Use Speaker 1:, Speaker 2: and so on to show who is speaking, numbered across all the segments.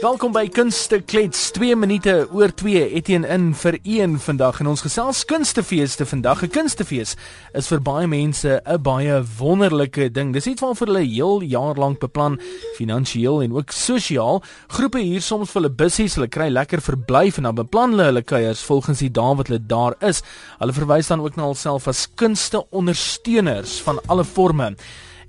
Speaker 1: Welkom by Kunste Klets. 2 minute oor 2 Etienne in vir 1 vandag en ons gesels kunstefeeste vandag. 'n Kunstefees is vir baie mense 'n baie wonderlike ding. Dis iets waarvoor hulle heel jaar lank beplan, finansiëel en ook sosiaal. Groepe hier soms vir hulle bussies, hulle kry lekker verblyf en dan beplan hulle hulle kuiers volgens die dae wat hulle daar is. Hulle verwys dan ook na hulself as kunste ondersteuners van alle forme.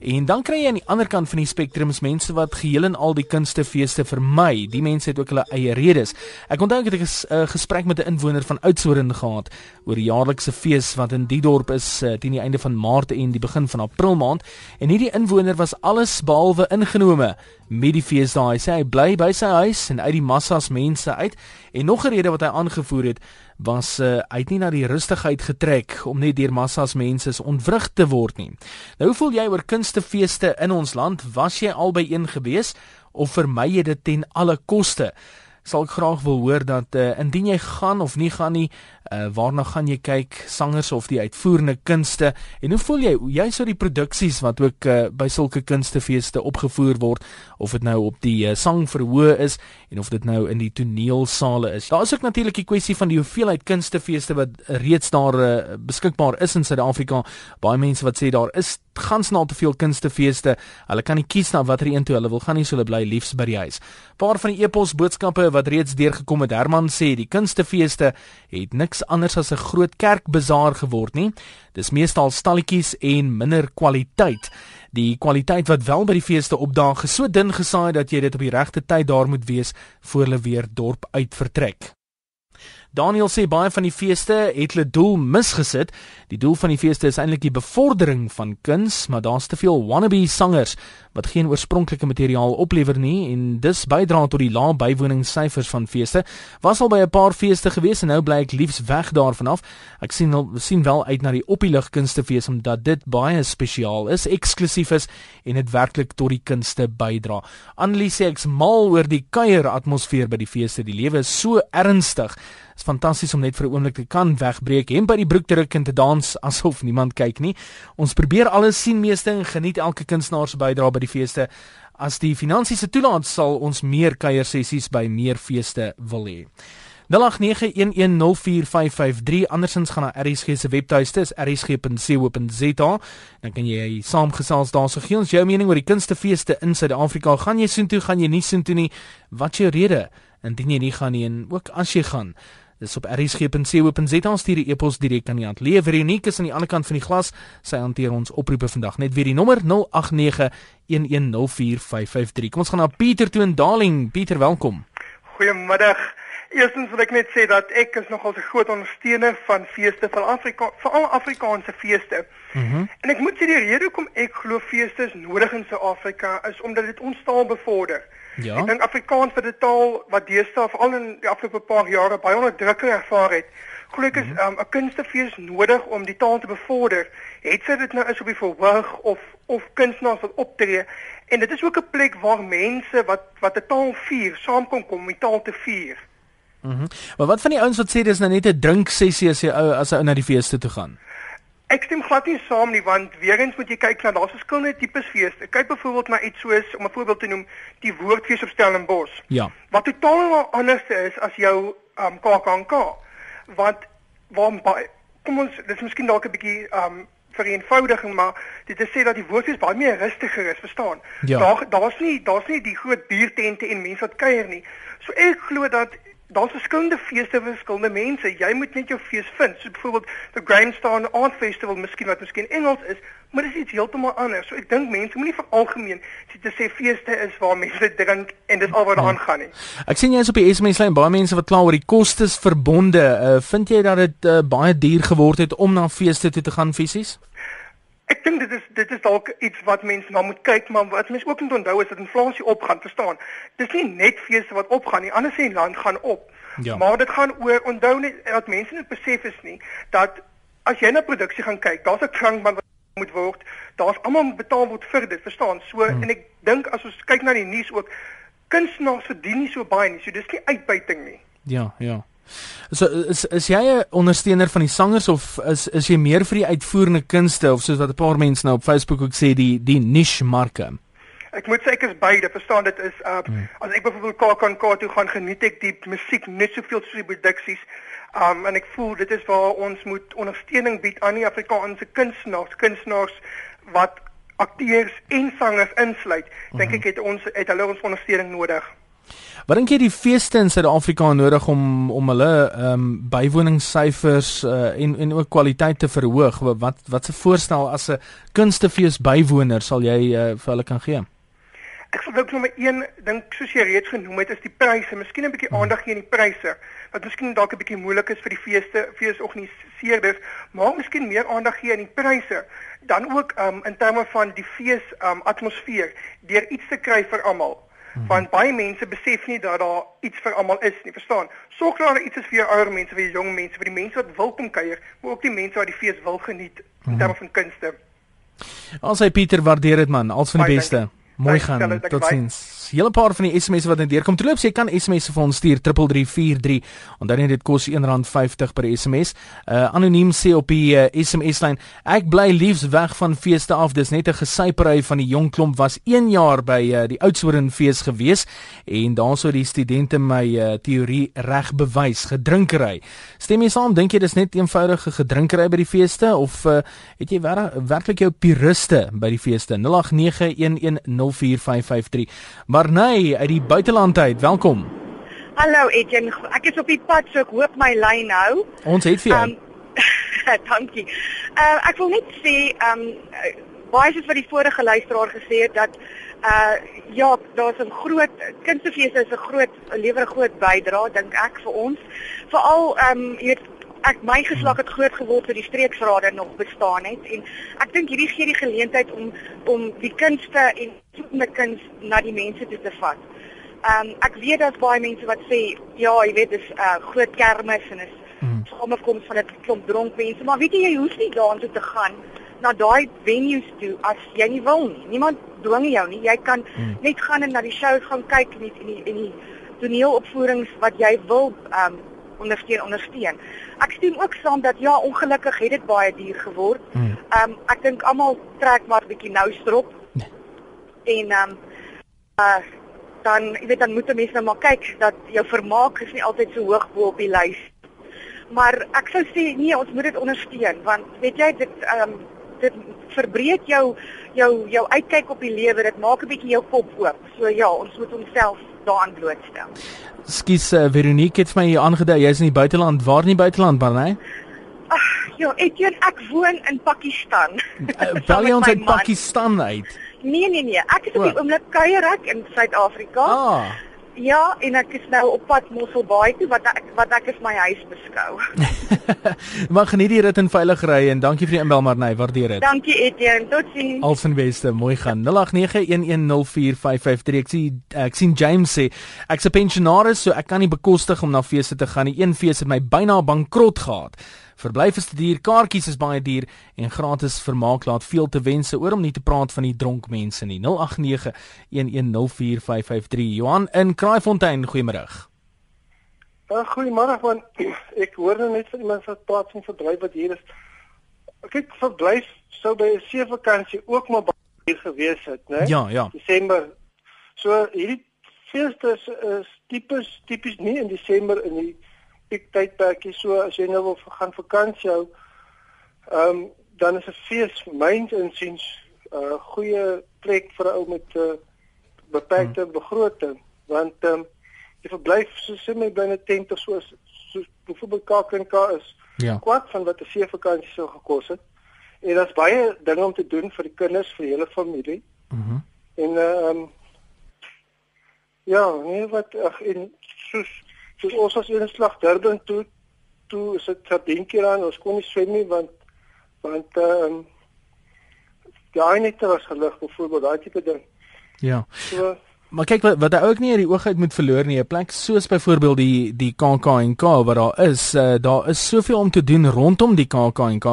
Speaker 1: En dan kry jy aan die ander kant van die spektrum is mense wat geheel en al die kunstefeeste vermy. Die mense het ook hulle eie redes. Ek onthou ek het 'n ges, uh, gesprek met 'n inwoner van Oudtshoorn gehad oor die jaarlikse fees wat in die dorp is uh, teen die einde van Maart en die begin van April maand. En hierdie inwoner was alles behalwe ingenome met die feesdae. Hy sê hy bly by sy huis en uit die massas mense uit. En nog 'n rede wat hy aangevoer het was uh, hy het nie na die rustigheid getrek om net deur massas mense ontwrig te word nie. Nou hoe voel jy oor kunstefeeste in ons land? Was jy al by een gewees of vermy jy dit ten alle koste? Sal ek graag wil hoor dat uh, indien jy gaan of nie gaan nie, uh, waarna gaan jy kyk sangers of die uitvoerende kunste? En hoe voel jy? Jy sou die produksies wat ook uh, by sulke kunstefeeste opgevoer word of dit nou op die uh, sangverhoë is en of dit nou in die toneelsale is. Daar is ook natuurlik die kwessie van die hoeveelheid kunstefeeste wat reeds daar uh, beskikbaar is in Suid-Afrika. Baie mense wat sê daar is gans nou te veel kunstefeeste. Hulle kan nie kies na watter een toe. Hulle wil gaan nie so hulle bly liefs by die huis. Paar van die epos boodskappe wat reeds deurgekom het. Herman sê die kunstefeeste het niks anders as 'n groot kerkbazaar geword nie. Dis meestal stalletjies en minder kwaliteit. Die kwaliteit wat wel by die feeste opdaag, is so dun gesaai dat jy dit op die regte tyd daar moet wees voor hulle weer dorp uit vertrek. Daniel sê baie van die feeste het hulle doel misgesit. Die doel van die feeste is eintlik die bevordering van kuns, maar daar's te veel wannabe sangers wat geen oorspronklike materiaal oplewer nie en dis bydra tot die lae bywoningssyfers van feeste. Was al by 'n paar feeste gewees en nou bly ek liefs weg daarvan af. Ek sien al sien wel uit na die opielig kunstefees omdat dit baie spesiaal is, eksklusief is en dit werklik tot die kunste bydra. Annelie sê ek's mal oor die kuier atmosfeer by die feeste. Die lewe is so ernstig. Dit is fantasties om net vir 'n oomblik te kan wegbreek en by die broek te ruk en te dans asof niemand kyk nie. Ons probeer alles sien meeste en geniet elke kunstenaar se bydrae by die feeste. As die finansiële toelaat sal ons meer kuier sessies by meer feeste wil hê. 0891104553 andersins gaan na RSG se webtuiste is rsg.co.za dan kan jy saamgesels daar so gee ons jou mening oor die kunstefeeste in Suid-Afrika gaan jy soontoe gaan jy nie soontoe nie wat jou rede indien jy nie gaan nie en ook as jy gaan Dis op rsg.co.za stuur die e-pos direk aan die ateljee. Veronique is aan die ander kant van die glas. Sy hanteer ons oproepe vandag. Net weer die nommer 0891104553. Kom ons gaan na Pieter toe in Darling. Pieter, welkom.
Speaker 2: Goeiemiddag. Eerstens wil ek net sê dat ek is nogal 'n groot ondersteuner van feeste van Afrika, veral Afrikaanse feeste. Mm en ek moet sê die rede hoekom ek glo feeste is nodig in Suid-Afrika is omdat dit ons taal bevorder. Ja. Ek dink Afrikaans vir 'n taal wat deesdae veral in die afgelope paar jare baie onderdrukking ervaar het. Gelukkig is mhm. ehm, 'n um, kunstefees nodig om die taal te bevorder. Het sy dit nou is op die verhoog of of kunstenaars wat optree en dit is ook 'n plek waar mense wat wat 'n taal vier, saamkom kom om die taal te vier.
Speaker 1: Mhm. Mm maar wat van die ouens wat sê dis nou net 'n drink sessie as jy ou as 'n ou na die feeste toe gaan?
Speaker 2: Ek stem glad nie saam nie want weer eens moet jy kyk na daar's verskillende tipes feeste. Kyk byvoorbeeld na iets soos om 'n voorbeeld te noem, die woordfees op Stellenbosch.
Speaker 1: Ja.
Speaker 2: Wat totaal anders is as jou um KAKNK. Want waar kom ons dis miskien dalk 'n bietjie um vereenvoudiging maar dit is sê dat die woordfees baie meer rustiger is, verstaan? Ja. Daar daar's nie daar's nie die groot biertente en mense wat kuier nie. So ek glo dat daar's verskillende feeste vir verskillende mense. Jy moet net jou fees vind. So byvoorbeeld the Grandstand Art Festival, miskien wat miskien Engels is, maar dit is iets heeltemal anders. So ek dink mense moenie vir algemeen sê te sê feeste is waar mense drink en dis al wat daar aangaan nie.
Speaker 1: Ek sien jy is op die SMS lyn baie mense wat kla oor die kostes verbonde. Uh, vind jy dat dit uh, baie duur geword het om na feeste toe te gaan fisies?
Speaker 2: Ek dink dit is dit is dalk iets wat mense na moet kyk, maar wat mense ook moet onthou is dat inflasie opgaan, verstaan? Dis nie net feeste wat opgaan nie, anders sê land gaan op. Ja. Maar dit gaan oor onthou net dat mense nie besef is nie dat as jy na produksie gaan kyk, daar's 'n krankband wat moet word. Daar's almal betaal word vir dit, verstaan? So hmm. en ek dink as ons kyk na die nuus ook, kunstenaars verdien nie so baie nie. So dis nie uitbuiting nie.
Speaker 1: Ja, ja. So is is jy 'n ondersteuner van die sangers of is is jy meer vir die uitvoerende kunste of soos wat 'n paar mense nou op Facebook ook sê die die niche marke?
Speaker 2: Ek moet sê ek is beide. Verstaan dit is uh hmm. as ek byvoorbeeld KAKNK toe gaan geniet ek die musiek net soveel soos die produksies. Um en ek voel dit is waar ons moet ondersteuning bied aan die Afrikaanse kunstenaars, kunstenaars wat akteurs en sangers insluit. Dink hmm. ek het ons het hulle ons ondersteuning nodig.
Speaker 1: Wat dink jy die feeste in Suid-Afrika nodig om om hulle ehm um, bywoningssyfers uh, en en ook kwaliteit te verhoog? Wat wat se voorstel as 'n kunstefees bywoner sal jy uh, vir hulle kan gee?
Speaker 2: Ek sal ook nommer 1 dink soos jy reeds genoem het is die pryse. Miskien 'n bietjie hmm. aandag gee aan die pryse. Wat miskien dalk 'n bietjie moeilik is vir die feeste, feesorganiseerders, maar miskien meer aandag gee aan die pryse. Dan ook um, in terme van die fees um, atmosfeer deur iets te kry vir almal. -hmm. Want baie mense besef nie dat daar iets vir almal is nie, verstaan? Sorg dat daar iets is vir jou ouer mense, vir die jong mense, vir die mense wat wil kom kuier, maar ook die mense wat die fees wil geniet in mm -hmm. terme van kunste.
Speaker 1: Sê Pieter waardeer dit man, alles van die beste. Mooi gaan. Totsiens. Hele paar van die SMS'e wat net deurkom. Terloops, jy kan SMS'e vir ons stuur 3343. Onthou net dit kos R1.50 per SMS. Uh anoniem sê op die uh, SMS lyn: Ek bly liefs weg van feeste af. Dis net 'n gesypery van die jong klomp was 1 jaar by uh, die Oudtshoorn fees gewees en daaroor die studente my uh, teorie reg bewys. Gedrinkery. Stem jy saam? Dink jy dis net eenvoudige gedrinkery by die feeste of uh, het jy werklik jou puriste by die feeste? 089110 04553. Marnay uit die buiteland uit. Welkom.
Speaker 3: Hallo Etienne, ek is op die pad so ek hoop my lyn hou.
Speaker 1: Ons het vir jou. Um,
Speaker 3: dankie. Uh ek wil net sê um baie soos wat die vorige luisteraar gesê het dat uh ja, daar's 'n groot kunstefees is 'n groot lewer 'n groot bydrae dink ek vir ons. Veral um jy weet ek my geslag het groot geword toe die streeksrade nog bestaan het en ek dink hierdie gee die geleentheid om om die kunste en soekende kuns na die mense toe te vat. Ehm um, ek weet daar's baie mense wat sê ja, jy weet dis 'n uh, groot kermis en is hmm. samekoms van 'n klomp dronk mense, maar weet jy jy hoef nie daartoe te gaan na daai venues toe as jy nie wil nie. Niemand dwing jou nie. Jy kan hmm. net gaan en na die shows gaan kyk en die en die, die toneelopvoerings wat jy wil ehm um, ondersteun ondersteun. Ek stem ook saam dat ja, ongelukkig het dit baie duur geword. Hmm. Ehm um, ek dink almal trek maar 'n bietjie nou strop. Nee. En ehm um, uh dan jy weet dan moet mense nou maar kyk dat jou vermaak is nie altyd so hoog bo op die lys. Maar ek sou sê nee, ons moet dit ondersteun want weet jy dit ehm um, dit verbreek jou jou jou uitkyk op die lewe. Dit maak 'n bietjie jou kop oop. So ja, ons moet onsself daaraan blootstel.
Speaker 1: Skus uh, Veronique het my aangedui jy's in die buiteland. Waar in die buiteland, Barney?
Speaker 3: Ag, ja, ek doen ek woon in Pakistan.
Speaker 1: Uh, Bel jy ons uit Pakistan uit?
Speaker 3: Nee, nee, nee. Ek is op die oomblik kuier ek in Suid-Afrika. Ah. Ja, en ek is nou op pad Mosselbaai toe wat ek wat ek is my huis beskou.
Speaker 1: maar geniet die rit en veilig ry en dankie vir die inbel maar nee, waardeer dit.
Speaker 3: Dankie Etienne, totsiens.
Speaker 1: Al van beste, mooi gaan. 0891104553. Ek sien ek sien James sê ek's 'n pensionaris, so ek kan nie bekostig om na feeste te gaan nie. Een fees het my byna bankrot gehad. Verblyf is te duur, kaartjies is baie duur en gratis vermaak laat veel te wense oor om nie te praat van die dronk mense nie. 0891104553. Johan in Kraaifontein, goeiemôre.
Speaker 4: Ja, goeiemôre man. Ek hoor nou net van iemand wat praat van verdryf wat hier is. Kyk, verblyf sou by 'n see vakansie ook maar hier gewees het, né?
Speaker 1: Ja, ja.
Speaker 4: Desember. So hierdie feeste is, is tipies tipies nie in Desember in die piek tydperkie so as jy nou wil gaan vakansie hou. Ehm um, dan is 'n fees myns insiens 'n uh, goeie plek vir 'n ou met 'n uh, beperkte hmm. begroting want ehm um, jy verblyf so sê my binne tent of so so byvoorbeeld KAKNK is ja. kwart van wat 'n see vakansie sou gekos het. En daar's baie dinge om te doen vir die kinders, vir die hele familie. Mhm. Mm en ehm um, ja, nee wat ag en soos soos ons as in slag Durban toe toe is dit verdinkie dan ons kon nie swem nie want want ehm um, die eintlik was gelig byvoorbeeld daai tipe ding.
Speaker 1: Ja. So Maar kyk wat wat hy ook nie uit die oog uit moet verloor nie, 'n plek soos byvoorbeeld die die KAKNK wat daar is, uh, daar is soveel om te doen rondom die KAKNK.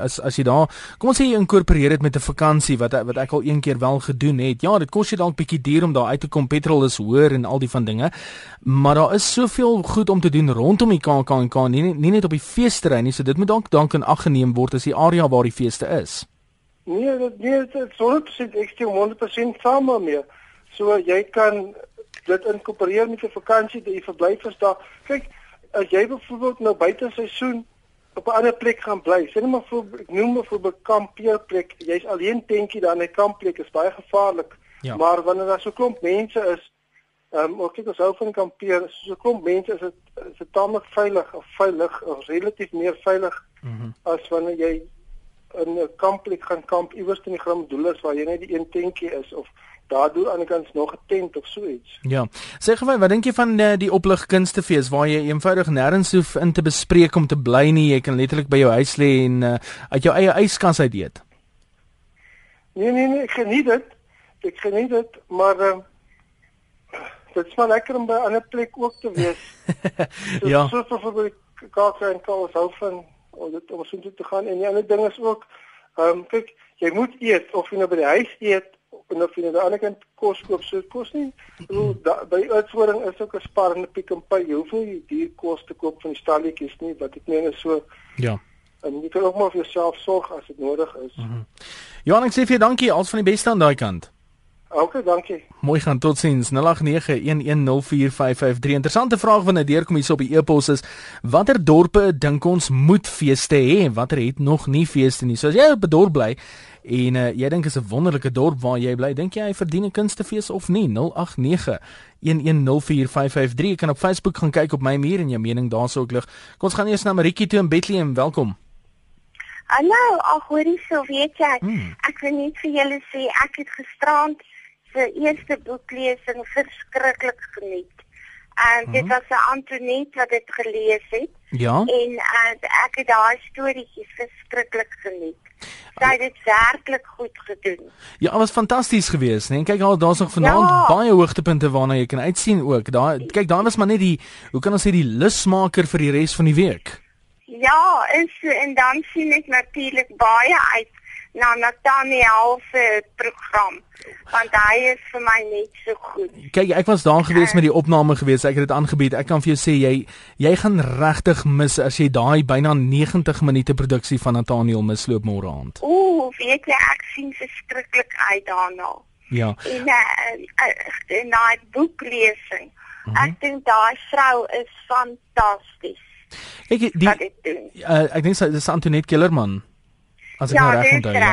Speaker 1: As as jy daar, kom ons sê jy inkorporeer dit met 'n vakansie wat wat ek al een keer wel gedoen het. Ja, dit kos jy dalk bietjie duur om daar uit te kom. Petrol is hoër en al die van dinge. Maar daar is soveel goed om te doen rondom die KAKNK, nie nie net op die feesterrein nie. So dit moet dalk dalk in ag geneem word as die area waar die feeste is.
Speaker 4: Nee, dit nee, dit is 100% ek stem 100% saam daarmee. So jy kan dit inkorporeer met 'n vakansie dat jy verblyf vir daag. Kyk, as jy byvoorbeeld nou buite seisoen op 'n ander plek gaan bly, sê net maar vir ek noem byvoorbeeld kampeerplek, jy's alleen tentjie daar in 'n kampplek is baie gevaarlik. Ja. Maar wanneer daar so klomp mense is, ehm um, ook ek as ou van kampeer, so klomp mense is dit is dit tamelik veilig of veilig of relatief meer veilig mm -hmm. as wanneer jy in 'n kampplek gaan kamp iewers in die gramdoelers waar jy net die een tentjie is of daardeur aan die kant nog 'n tent of so iets.
Speaker 1: Ja. Sê gou wat dink jy van uh, die oplig kunstefees waar jy eenvoudig nêrens hoef in te bespreek om te bly nie, jy kan letterlik by jou huis lê en uh, uit jou eie yskas uit eet.
Speaker 4: Nee nee nee, ek geniet dit. Ek geniet dit, maar uh, dit is maar lekker om by 'n ander plek ook te wees. so, ja. So vir vir kaak en kaas hou van om dit om so te gaan en die ander ding is ook ehm um, kyk, jy moet eet of jy nou by die huis eet en of jy nou aan die ander kant kos koop, so kos nie. Hoe by uitvoering is ook 'n piek en pay. Jy hoef nie duur kos te koop van die stalletjies nie, wat ek meen is so
Speaker 1: Ja.
Speaker 4: En jy kan ook maar vir jouself sorg as dit nodig is. Mm -hmm.
Speaker 1: Johan, ek sê vir jou dankie, alles van die beste aan daai kant.
Speaker 4: OK, dankie.
Speaker 1: Mooi gaan totsiens 0891104553. Interessante vraag wanneer deurkom hier op die e-pos is watter dorpe dink ons moet feeste hê? Watter het nog nie feeste nie? So as jy op 'n dorp bly en uh, jy dink is 'n wonderlike dorp waar jy bly, dink jy hy verdien 'n kunstefees of nie? 0891104553. Jy kan op Facebook gaan kyk op my muur en jou mening daarsou ook lig. Kom ons gaan eers na Maritjie toe in Bethlehem. Welkom.
Speaker 5: Hallo, ag hoorie sou weet jy. Hmm. Ek wil net vir julle sê ek het gisterand se eerste boeklesing verskriklik geniet. En dit mhm. was 'n Antoinette wat dit gelees het.
Speaker 1: Ja.
Speaker 5: En uh, ek het daai storieetjies verskriklik geniet. Sy het dit werklik goed gedoen.
Speaker 1: Ja, was fantasties geweest, nee. Kyk al daar's nog vanaand ja. baie hoogtepunte waarna jy kan uitsien ook. Daar kyk daar was maar net die hoe kan ons sê die lusmaker vir die res van die week.
Speaker 5: Ja, is en dan sien ek natuurlik baie uit na Nathaniel se program want hy is vir my net so goed.
Speaker 1: Kyk, ek was daar gewees met die opname gewees. Ek het dit aangebied. Ek kan vir jou sê jy jy gaan regtig mis as jy daai byna 90 minute produksie van Nathaniel misloop môre aand.
Speaker 5: Ooh, weet jy ek sien verskriklik uit daarna.
Speaker 1: Ja.
Speaker 5: En uh, en daai boeklesing. Uh -huh. Ek dink daai vrou is fantasties.
Speaker 1: Ek die uh, ek dink dit is Antoinette Kellerman. As ek ja, nou reg onthou.
Speaker 5: Ja,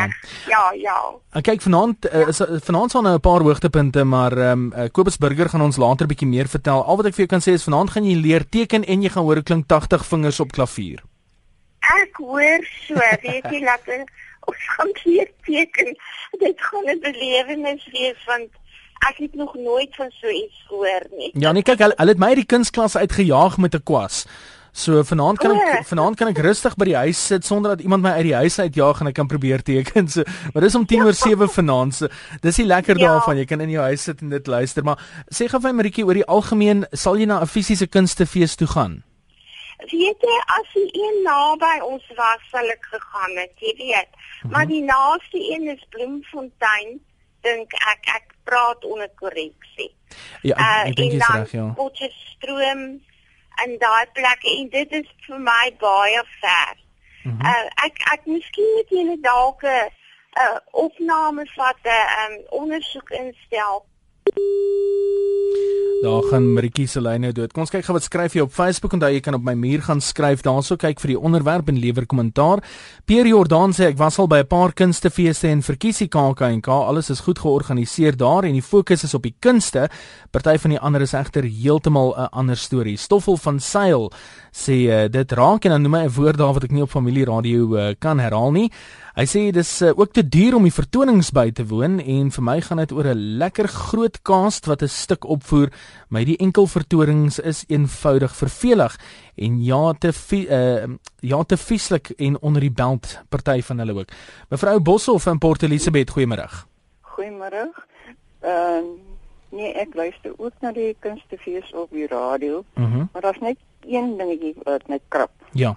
Speaker 5: ja. ja.
Speaker 1: En kyk vanaand ja. is vanaand sal nou 'n paar hoogtepunte, maar ehm um, uh, Kobus Burger gaan ons later bietjie meer vertel. Al wat ek vir jou kan sê is vanaand gaan jy leer teken en jy gaan hoor klink 80 vingers op klavier.
Speaker 5: Ek hoor so, weet jy lekker ons gaan leer teken. Dit gaan 'n belewenis wees want ek het nog nooit van so iets gehoor nie.
Speaker 1: Ja, nee kyk, hulle het my uit die kunsklas uitgejaag met 'n kwas. So vanaand kan ek vanaand kan ek rustig by die huis sit sonder dat iemand my uit die huis uitjaag en ek kan probeer teken. So, maar dis om 10 oor 7 vanaand. So, dis die lekker ja. daarvan. Jy kan in jou huis sit en dit luister, maar sê gou vir my Maritjie oor die algemeen, sal jy na 'n fisiese kunstefees toe gaan?
Speaker 5: Weet jy as jy een naby ons was, sal ek gegaan het, jy weet. -hmm. Maar die naaste een is Bloemfontein, dink ek ek praat onder korreksie.
Speaker 1: Ja, ek uh, dink jy's reg, ja.
Speaker 5: Potchefstroom in daai plek en dit is vir my baie ver. Mm -hmm. uh, ek ek miskien moet jy dalk 'n uh, opname vat 'n um, ondersoek instel.
Speaker 1: Daar gaan Maritjie se lyne dood. Kom ons kyk gou wat skryf jy op Facebook daai jy kan op my muur gaan skryf daarso kyk vir die onderwerp en lewer kommentaar. Pierre Jordan sê ek was al by 'n paar kunstefeeste en verkiesie KAK&K. Alles is goed georganiseer daar en die fokus is op die kunste. Party van die ander is egter heeltemal 'n ander storie. Stoffel van Sail sê uh, dit raak en dan noem hy 'n woord daar wat ek nie op familieradio uh, kan herhaal nie. Hy sê dis uh, ook te duur om die vertonings by te woon en vir my gaan dit oor 'n lekker groot cast wat 'n stuk opvoer, maar die enkel vertonings is eenvoudig vervelig en ja te uh, ja te vieslik en onder die belt party van hulle ook. Mevrou Boshoff in Port Elizabeth, goeiemôre.
Speaker 6: Goeiemôre. Ehm uh, nee, ek luister ook na die kunstefees op die radio,
Speaker 1: mm -hmm.
Speaker 6: maar daar's net een dingetjie wat net krap.
Speaker 1: Ja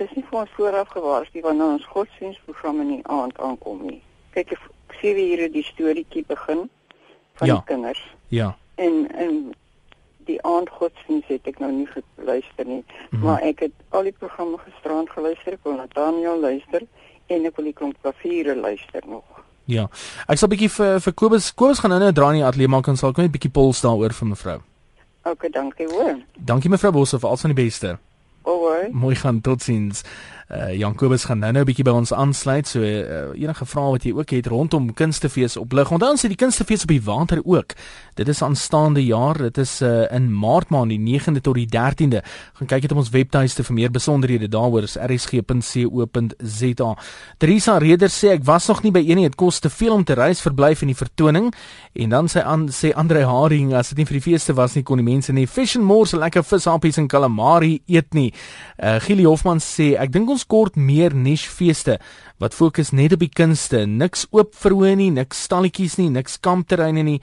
Speaker 6: dis nie vir ons vooraf gewaarsku wanneer ons godsdienstprogramme nie aand aankom nie. Kyk ek sien wie hier die storieetjie begin van
Speaker 1: ja.
Speaker 6: die kinders.
Speaker 1: Ja.
Speaker 6: En en die aand godsdienst het ek nou nie geluister nie, mm -hmm. maar ek het al die programme gisterand geluister, ek kon Nathaniel luister en ek wil die klomp klaviere luister nog.
Speaker 1: Ja. Ek sal 'n bietjie vir vir Kobus Kobus gaan nou net dra in die ateljee maak en sal kom net 'n bietjie pols daaroor vir mevrou.
Speaker 6: OK, dankie hoor.
Speaker 1: Dankie mevrou Bosse vir al van die beste.
Speaker 6: Oor.
Speaker 1: Mooi gaan totsiens. Uh Jan Kobus gaan nou-nou 'n bietjie by ons aansluit. So uh, enige vrae wat jy ook het rondom kunstefees op lig. Onthou ons het die kunstefees op die water ook. Dit is aanstaande jaar. Dit is uh in Maart maand die 9de tot die 13de. Gaan kyk dit op ons webtuiste vir meer besonderhede daaroor is rsg.co.za. Teresa Reder sê ek was nog nie by een nie. Dit kos te veel om te reis, verblyf en die vertoning. En dan sê aan sê Andre Haring as dit nie vir die feeste was nie kon die mense nie Fish and More se lekker vishappies en calamari eet nie. Uh Gili Hofman sê ek dink ons kort meer niche feeste wat fokus net op die kunste, niks oop verhoor nie, niks stalletjies nie, niks kampterreine nie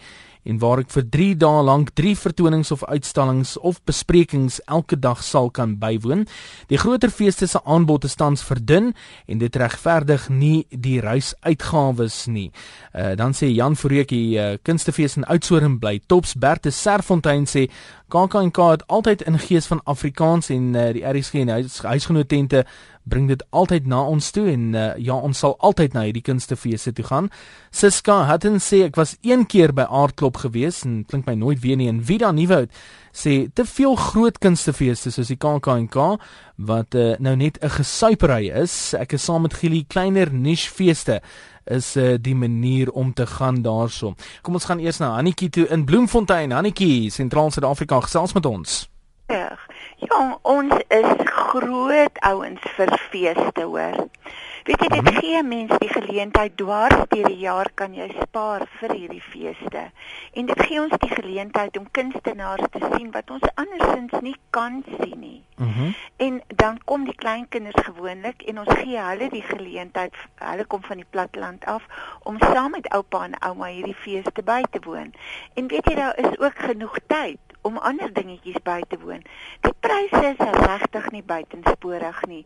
Speaker 1: en waar ek vir 3 dae lank 3 vertonings of uitstallings of besprekings elke dag sal kan bywoon. Die groter feeste se aanbod is tans verdun en dit regverdig nie die reisuitgawes nie. Uh, dan sê Jan Forieck die uh, kunstefees in Oudtshoorn bly tops Berthe Serfontein sê KAKNK het altyd in gees van Afrikaans en uh, die RSG en huis, huisgenotente bring dit altyd na ons toe en uh, ja ons sal altyd na hierdie kunstefeeste toe gaan. Siska Hutton sê ek was een keer by Aardklop gewees en klink my nooit weer nie en Vida Nieuwoud sê te veel groot kunstefeeste soos die KAKNK wat uh, nou net 'n gesuipery is. Ek is saam met Gili kleiner niche feeste is uh, die manier om te gaan daarso. Kom ons gaan eers na Hannetjie toe in Bloemfontein. Hannetjie, Sentraal Suid-Afrika gesels met ons.
Speaker 7: Ja, ons is groot ouens vir feeste hoor. Weet jy dit gee mense die geleentheid dwars deur die jaar kan jy spaar vir hierdie feeste. En dit gee ons die geleentheid om kunstenaars te sien wat ons andersins nie kan sien nie. Mhm. Mm en dan kom die kleinkinders gewoonlik en ons gee hulle die geleentheid, hulle kom van die platteland af om saam met oupa en ouma hierdie feeste by te woon. En weet jy daar is ook genoeg tyd om ander dingetjies by te woon. Die pryse is regtig nie buitensporig nie.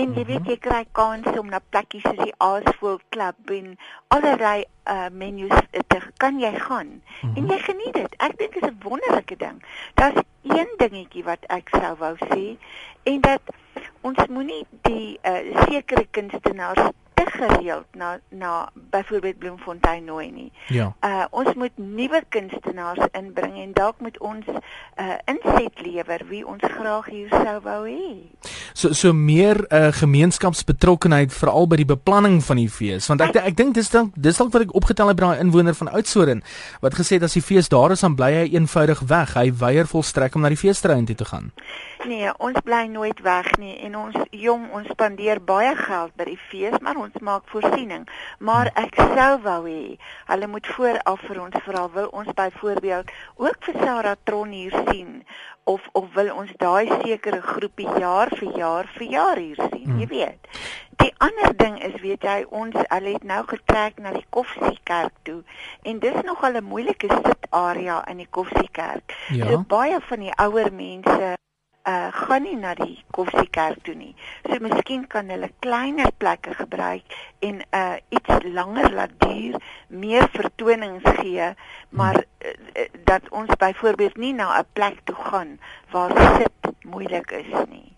Speaker 7: En jy weet jy kry kans om na plekkies soos die Aasvoël Klub en allerlei uh menus te kan jy gaan. Mm -hmm. En jy geniet dit. Ek dink dit is 'n wonderlike ding. Daar's een dingetjie wat ek sou wou sê en dat ons moenie die uh sekere kunstenaars te gereeld na na byvoorbeeld Bloemfontein nooi nie. Ja. Uh ons moet nuwe kunstenaars inbring en dalk moet ons uh inset lewer wie ons graag hier sou wou hê.
Speaker 1: So so meer uh gemeenskapsbetrokkenheid veral by die beplanning van die fees want ek ek, ek dink dis dan dis dalk wat ek opgetel het by daai inwoner van Oudtshoorn wat gesê het as die fees daar is dan bly hy eenvoudig weg. Hy weier volstrek om na die feesterrein toe te gaan.
Speaker 7: Nee, ons bly nooit weg nie en ons jong ons spandeer baie geld by die fees maar ons maak voorsiening. Maar ek sou wou hê hulle moet vooraf vir ons vra wil ons byvoorbeeld ook vir Sarah Tron hier sien of of wil ons daai sekere groepie jaar vir jaar vir jaar hier sien, hmm. jy weet. Die ander ding is weet jy ons hulle het nou getrek na die Koffsiekerk toe en dis nog al 'n moeilike sitarea in die Koffsiekerk. Ja. So baie van die ouer mense uh gaan nie na die koffiekerk toe nie. So miskien kan hulle kleiner plekke gebruik en uh iets langer laat duur, meer vertonings gee, maar uh, dat ons byvoorbeeld nie na 'n plek toe gaan waar sit moeilik is nie.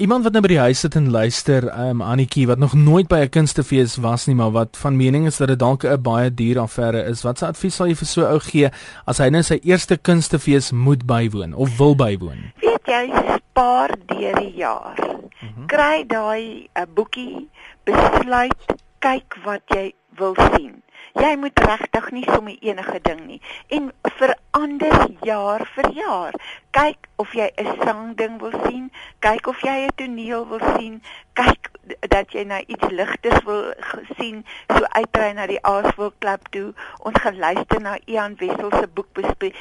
Speaker 1: Iemand wat nou by die huis sit en luister, um Annetjie wat nog nooit by 'n kunstefees was nie, maar wat van mening is dat dit dalk 'n baie duur affære is. Wat se advies sal jy vir so 'n ou gee as hy nou sy eerste kunstefees moet bywoon of wil bywoon?
Speaker 7: Weet jy, spaar deur die jaar. Mm -hmm. Kry daai 'n boekie, besluit, kyk wat jy wil sien. Jy moet regtig nie sommer enige ding nie en verander jaar vir jaar kyk of jy 'n sangding wil sien, kyk of jy 'n toneel wil sien, kyk dat jy na iets ligters wil sien, so uitry na die Aasvoël Klub toe. Ons gaan luister na Ian Wessel se boekbespreking,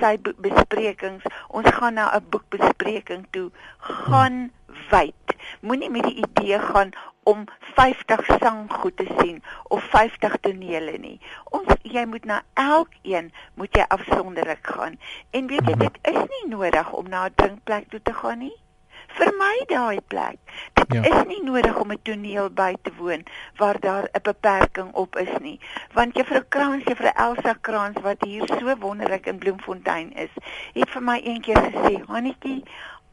Speaker 7: sy besprekings. Ons gaan na 'n boekbespreking toe. Gaan wyd. Moenie met die idee gaan om 50 sanggoed te sien of 50 tonele nie. Ons jy moet na elkeen moet jy afsonderlik gaan. En weet jy dit is nie nodig om na 'n drinkplek toe te gaan nie. Vermy daai plek. Dit ja. is nie nodig om 'n toneel by te woon waar daar 'n beperking op is nie. Want juffrou Krans, juffrou Elsa Krans wat hier so wonderlik in Bloemfontein is, het vir my eendag gesê, "Hannetjie,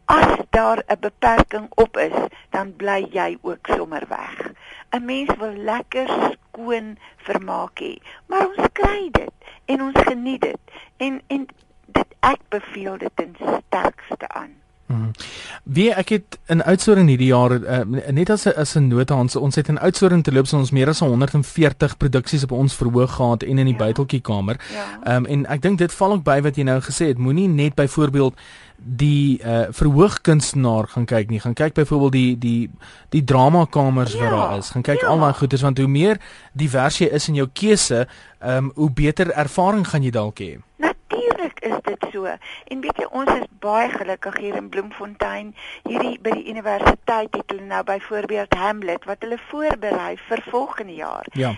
Speaker 7: As daar 'n beperking op is, dan bly jy ook sommer weg. 'n Mens wil lekker skoon vermaak hê, maar ons kry dit en ons geniet dit. En en dit ek beveel dit ten sterkste aan.
Speaker 1: Hmm. Wie ek het in Oudtshoorn hierdie jaar uh, net as 'n as 'n nota ons ons het in Oudtshoorn te loop so ons meer as 140 produksies op ons verhoog gehad en in die ja. buiteltjie kamer. Ja. Ehm ja. um, en ek dink dit val ook by wat jy nou gesê het. Moenie net byvoorbeeld die uh, verhoogkunstenaar gaan kyk nie. Gaan kyk byvoorbeeld die die die drama kamers ja. wat daar is. Gaan kyk ja. al daai goeders want hoe meer divers jy is in jou keuse, ehm um, hoe beter ervaring gaan jy dalk hê.
Speaker 7: Natuurlik is dit so. En weet jy, ons is baie gelukkig hier in Bloemfontein. Hierdie by die universiteit het hulle nou byvoorbeeld Hamlet wat hulle voorberei vir volgende jaar.
Speaker 1: Ja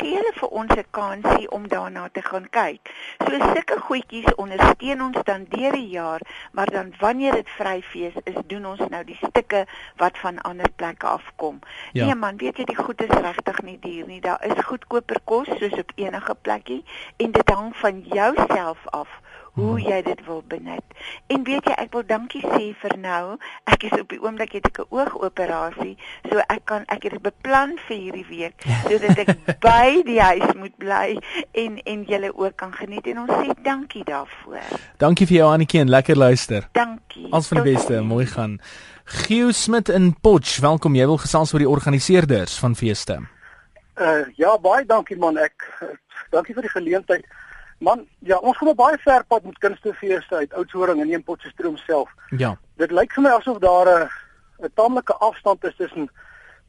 Speaker 7: gee hulle vir ons 'n kansie om daarna te gaan kyk. So sulke goedjies ondersteun ons dan deur die jaar, maar dan wanneer dit vryfees is, doen ons nou die stukke wat van ander plekke afkom. Ja. Nee man, weet jy die goed is regtig nie duur nie. Daar is goedkoper kos soos op enige plekkie en dit hang van jouself af hoe hmm. jy dit wil benut. En weet jy, ek wil dankie sê vir nou. Ek is op die oomblik het ek 'n oogoperasie, so ek kan ek het beplan vir hierdie week sodat ek by die huis moet bly en en julle ook kan geniet en ons sê dankie daarvoor.
Speaker 1: Dankie vir jou Annetjie en lekker luister.
Speaker 7: Dankie.
Speaker 1: Alles van die beste, mooi gaan. Gio Smit in Potch, welkom. Jy wil gesels oor die organiseerders van feeste.
Speaker 8: Uh ja, baie dankie man. Ek dankie vir die geleentheid. Man, ja, ons gaan baie ver pad met kunstefeeste uit Oudtshoorn en in Potchefstroom self.
Speaker 1: Ja.
Speaker 8: Dit lyk vir my asof daar 'n 'n taamlike afstand is tussen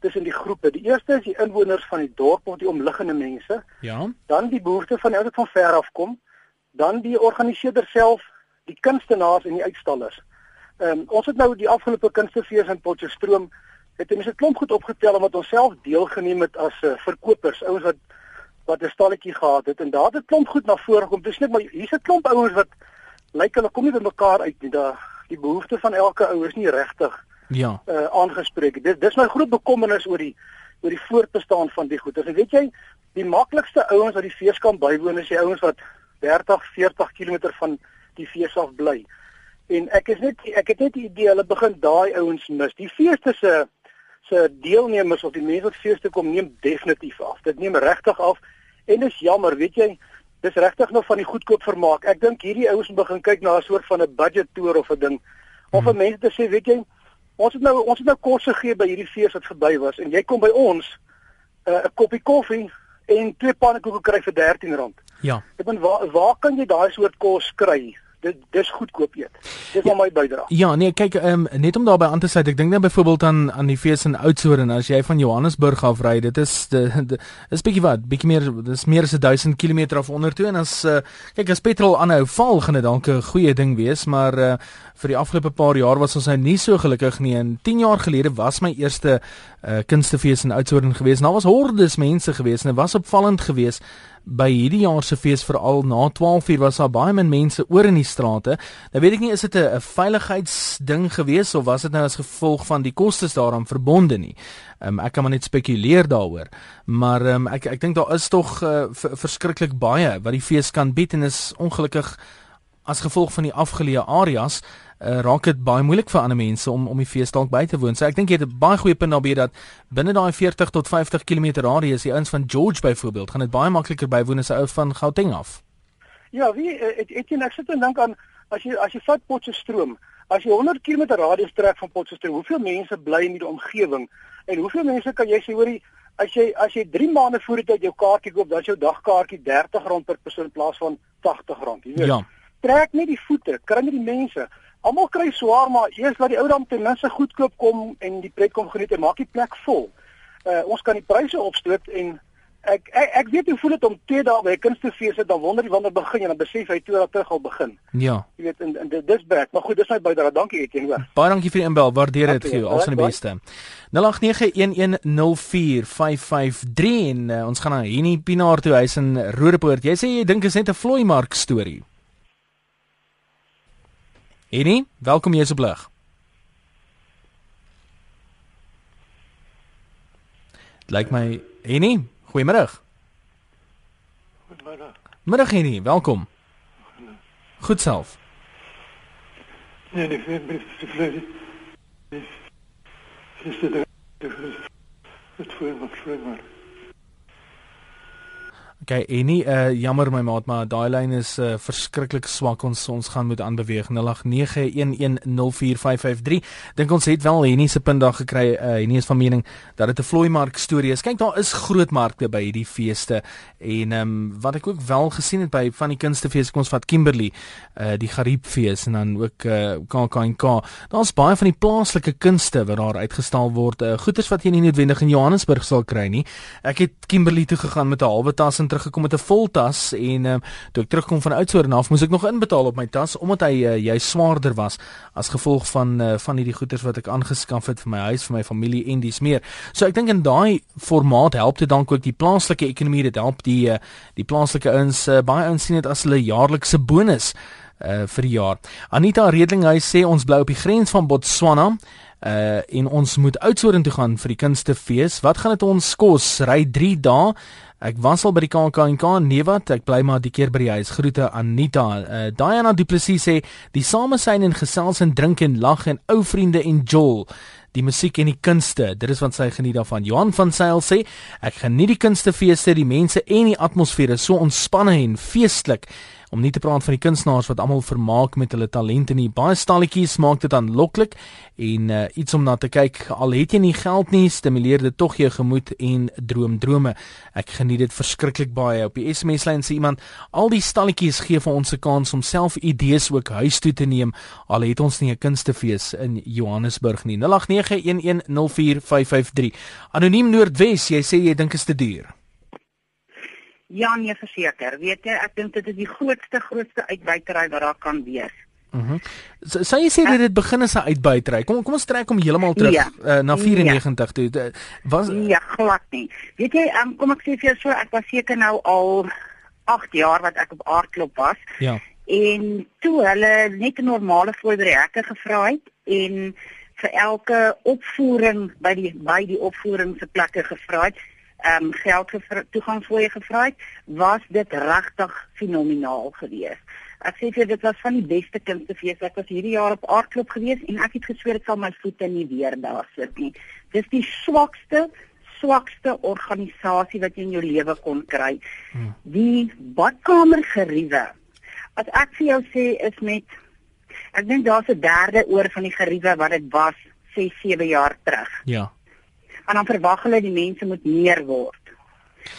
Speaker 8: tussen die groepe. Die eerste is die inwoners van die dorp of die omliggende mense.
Speaker 1: Ja.
Speaker 8: Dan die behoeftes van ouers van ver af kom. Dan die organiseerder self, die kunstenaars en die uitstallers. Ehm um, ons het nou die afgelope kunstefees in Potchefstroom het ons 'n klomp goed opgetel omdat ons self deelgeneem het as uh, verkopers, ouens wat wat 'n stalletjie gehad het en daar het 'n klomp goed na vore gekom. Dis net maar hier's 'n klomp ouens wat lyk hulle kom nie by mekaar uit nie. Daar die behoeftes van elke ou is nie regtig
Speaker 1: ja
Speaker 8: uh, aangespreek. Dis dis my groot bekommernis oor die oor die voortbestaan van die goed. As weet jy, die maklikste ouens wat die fees kan bywoon is die ouens wat 30, 40 km van die fees af bly. En ek is net ek het net die idee hulle begin daai ouens mis. Die feeste se se deelnemers of die mense wat feeste kom neem definitief af. Dit neem regtig af En dis jammer, weet jy, dis regtig nog van die goedkoop vermaak. Ek dink hierdie ouens moet begin kyk na 'n soort van 'n budget toer of 'n ding. Of hmm. mense te sê, weet jy, ons het nou ons het nou kos gegee by hierdie fees wat verby was en jy kom by ons uh, 'n uh, koppie koffie en twee pannekoeke kry vir R13.
Speaker 1: Ja.
Speaker 8: Ek bedoel waar waar kan jy daai soort kos kry? Dit dis goedkoop eet. Dis ja, my bydra.
Speaker 1: Ja, nee, kyk, um, net om daarbey aan te sluit, ek dink net byvoorbeeld aan aan die fees in Oudtshoorn as jy van Johannesburg af ry, dit is de, is bietjie wat, bietjie meer, dis meer as 1000 km af onder toe en as uh, kyk as petrol aanhou val, gaan dit dalk 'n goeie ding wees, maar uh, vir die afgelope paar jaar was ons nou nie so gelukkig nie. En 10 jaar gelede was my eerste uh, kunstefees in Oudtshoorn geweest. Nou was hordes mense geweest en dit was opvallend geweest by hierdie jaar se fees veral na 12:00 was daar baie min mense oor in die strate. Nou weet ek nie is dit 'n veiligheidsding gewees of was dit nou as gevolg van die kostes daaraan verbonde nie. Um, ek kan maar net spekuleer daaroor. Maar um, ek ek dink daar is tog uh, verskriklik baie wat die fees kan bied en is ongelukkig as gevolg van die afgeleë areas uh, raak dit baie moeilik vir ander mense om om die fees dalk by te woon. So ek dink jy het 'n baie goeie punt daarbey dat binne daai 40 tot 50 km radius die ouens van George byvoorbeeld gaan dit baie makliker bywoon as 'n ou van Gauteng af.
Speaker 8: Ja, wie ek ek sien ek sit en dink aan as jy as jy vat Potchefstroom, as jy 100 km radius trek van Potchefstroom, hoeveel mense bly in die omgewing en hoeveel mense kan jy sê hoorie as jy as jy 3 maande voor dit uit jou kaartjie koop, dan is jou dagkaartjie R30 per persoon in plaas van R80, jy weet. Ja trek net die voete, kry net die mense. Almal kry swaar, maar eers laat die ou dan ten minste goedkoop kom en die pret kom geniet en maak die plek vol. Uh ons kan die pryse opstoot en ek ek, ek weet hoe voel dit om 2 dae by 'n kunstefees te dan wonder jy wanneer begin jy dan besef hy 2 dae terug al begin.
Speaker 1: Ja.
Speaker 8: Jy weet en, en dis baie, maar goed, dis my bydrae. Dankie Etienne hoor.
Speaker 1: Baie dankie vir die inbel. Waardeer dit gee. Al van die beste. 0891104553 en uh, ons gaan na Henie Pinaar toe huis in Rodepoort. Jy sê jy dink is net 'n vloeimark storie. Enie, welkom jy so blig. Lyk my Enie, goeiemôre.
Speaker 9: Goeiemôre.
Speaker 1: Middag Enie, welkom. Goed self.
Speaker 9: Nee, nee, vir my is dit vlei. Dis dit. Dit voel voel maar.
Speaker 1: Okay, en nie uh jammer my maat, maar daai lyn is uh verskriklik swak. Ons ons gaan moet aanbeweeg 0891104553. Dink ons het wel Henny se punt daar gekry. Uh Henny is van mening dat dit 'n vloeimark storie is. Kyk, daar is groot markte by hierdie feeste. En ehm um, wat ek ook wel gesien het by van die kunstefees, kom ons vat Kimberley, uh die Gariepfees en dan ook uh KAKNK. Daar's baie van die plaaslike kunste wat daar uitgestal word. Uh goeders wat jy nie noodwendig in Johannesburg sal kry nie. Ek het Kimberley toe gegaan met 'n halwe tas en teruggekom met 'n vol tas en um, toe ek terugkom van Oudtshoorn af moes ek nog inbetaal op my tas omdat hy uh, jy swaarder was as gevolg van uh, van hierdie goederes wat ek aangeskaf het vir my huis vir my familie en dis meer. So ek dink in daai formaat help dit dan ook die plaaslike ekonomie dit help die uh, die plaaslike ouens uh, baie ouens sien dit as hulle jaarlikse bonus uh vir die jaar. Anita Redlinghuis sê ons bly op die grens van Botswana uh en ons moet Oudtshoorn toe gaan vir die kunstefees. Wat gaan dit ons kos? Ry 3 dae. Ek was al by die KAKNK nee wat ek bly maar die keer by die huis. Groete Anita. Uh, Diana Du Plessis sê die samesyn en gesels en drink en lag en ou vriende en jol. Die musiek en die kunste, dit is wat sy geniet daarvan. Johan van Sail sê ek geniet die kunstefeeste, die mense en die atmosfeer is so ontspanne en feestelik om nie te praat van die kunstenaars wat almal vermaak met hulle talente nie. Baie stalletjies maak dit aanloklik en uh, iets om na te kyk. Al het jy nie geld nie, stimuleer dit tog jou gemoed en droom drome. Ek geniet dit verskriklik baie. Op die SMS lyn sê iemand, al die stalletjies gee vir ons 'n kans om self idees ook huis toe te neem. Al het ons nie 'n kunstefees in Johannesburg nie. 0891104553. Anoniem Noordwes, jy sê jy dink is te duur.
Speaker 10: Ja, nee, verseker. Weet jy, ek dink dit is die grootste grootste uitbuitery wat daar kan wees.
Speaker 1: Mhm. Mm Sou jy sê dit begin as 'n uitbuitery? Kom kom ons trek hom heeltemal terug ja. uh, na 94 ja. toe. Was
Speaker 10: Ja, glad nie. Weet jy, um, kom ek sê vir jou so, ek was seker nou al 8 jaar wat ek op aardklop was.
Speaker 1: Ja.
Speaker 10: En toe hulle net 'n normale hekke gevra het en vir elke opvoering by die by die opvoering se plekke gevra het ehm um, geld vir toegangsfooie gevra het, was dit regtig fenomenaal geweest. Ek sê vir dit was van die beste kunstefees. Ek was hierdie jaar op Aardklop geweest en ek het gesweer ek sal my voete nie weer daar sit nie. Dis die swakste swakste organisasie wat jy in jou lewe kon kry. Hmm. Die badkamer geriewe. As ek vir jou sê is met ek dink daar's 'n derde oor van die geriewe wat dit was 6 7 jaar terug.
Speaker 1: Ja
Speaker 10: en dan verwag hulle die mense moet meer word.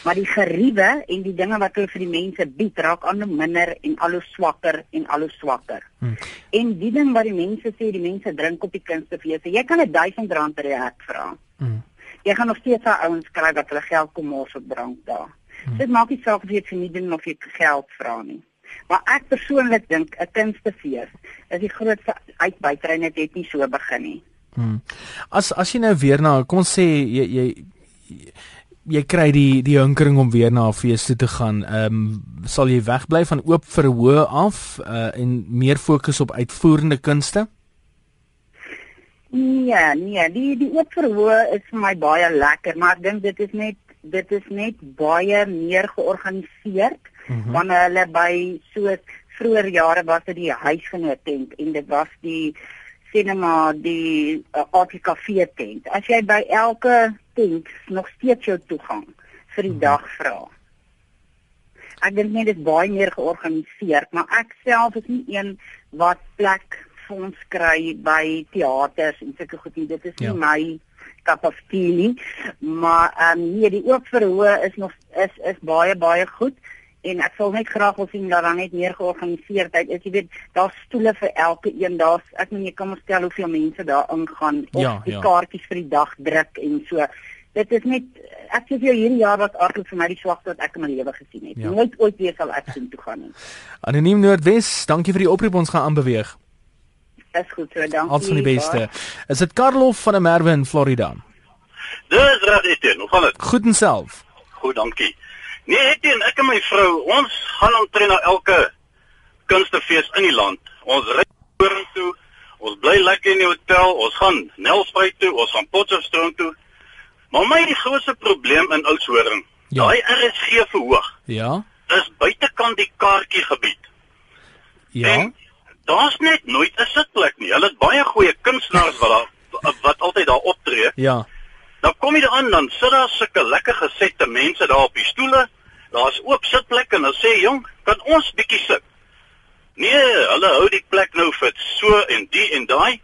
Speaker 10: Maar die geriewe en die dinge wat hulle vir die mense bied raak aan hoe minder en al hoe swakker en al hoe swakker. Hmm. En die ding wat die mense sê, die mense drink op die kunstefeeste. Jy kan 'n 1000 rand per hek vra. Hmm. Jy gaan nog steeds daai ouens kry wat hulle geld kom mors op drank daar. Hmm. Dit maak nie saak of jy vir nie ding of jy geld vra nie. Maar ek persoonlik dink 'n kunstefees is die grootste uitbuitery net het nie so begin nie.
Speaker 1: Hmm. As as jy nou weer na kom sê jy jy jy kry die die hinkering om weer na 'n fees toe te gaan, ehm um, sal jy wegbly van oop verhoë af uh, en meer fokus op uitvoerende kunste?
Speaker 10: Nee, nee, die die oop verhoë is vir my baie lekker, maar ek dink dit is net dit is net baie meer georganiseer mm -hmm. wanneer hulle by so vroeër jare was dit die huisgenoot tent en dit was die cinema die uh, ATKV tent. As jy by elke tent nog steeds jou toegang vir die mhm. dag vra. Ek dink net dit is baie meer georganiseer, maar ek self is nie een wat plek vir ons kry by teaters en sulke goed nie. Dit is nie ja. my cup of tea nie. Maar ehm um, nee, die oop verhoë is nog is is baie baie goed en ek sal net graag wil sien dat daar net meer georganiseerdheid is. Jy weet, daar's stoele vir elke een. Daar's ek meen jy kan maar stel hoeveel mense daar ingaan of ja, die ja. kaartjies vir die dag druk en so. Dit is net ek sê vir hierdie jaar wat aardig vir my die swakste wat ek in my lewe gesien het. Ja. Nooit ooit weer sal ek sien toe gaan nie.
Speaker 1: Anoniem Noordwes, dankie vir die oproep ons gaan aanbeweeg.
Speaker 10: Dis goed, so dankie.
Speaker 1: Alles van die beste. Is dit Karlof van der Merwe in Florida?
Speaker 11: Dis reg, dit. Hoe gaan dit?
Speaker 1: Goed en self.
Speaker 11: Goed, dankie. Nee, Etienne, ek en my vrou, ons gaan omtrent na elke kunstefees in die land. Ons ry vorentoe, ons bly lekker in die hotel, ons gaan Nelspruit toe, ons gaan Potchefstroom toe. Maar my die grootste probleem in Oudtshoorn, ja. daai RSG verhoog.
Speaker 1: Ja.
Speaker 11: Is buitekant die kaartjie gebied.
Speaker 1: Ja. En
Speaker 11: daar's net nooit 'n sitplek nie. Hulle het baie goeie kunstenaars wat daar wat altyd daar optree.
Speaker 1: Ja.
Speaker 11: Dan kom jy daar aan dan sit daar sulke lekker gesette mense daar op die stoele. Daar's oop sitplekke en dan sê jong, kan ons bietjie sit? Nee, hulle hou die plek nou vir so en die en daai.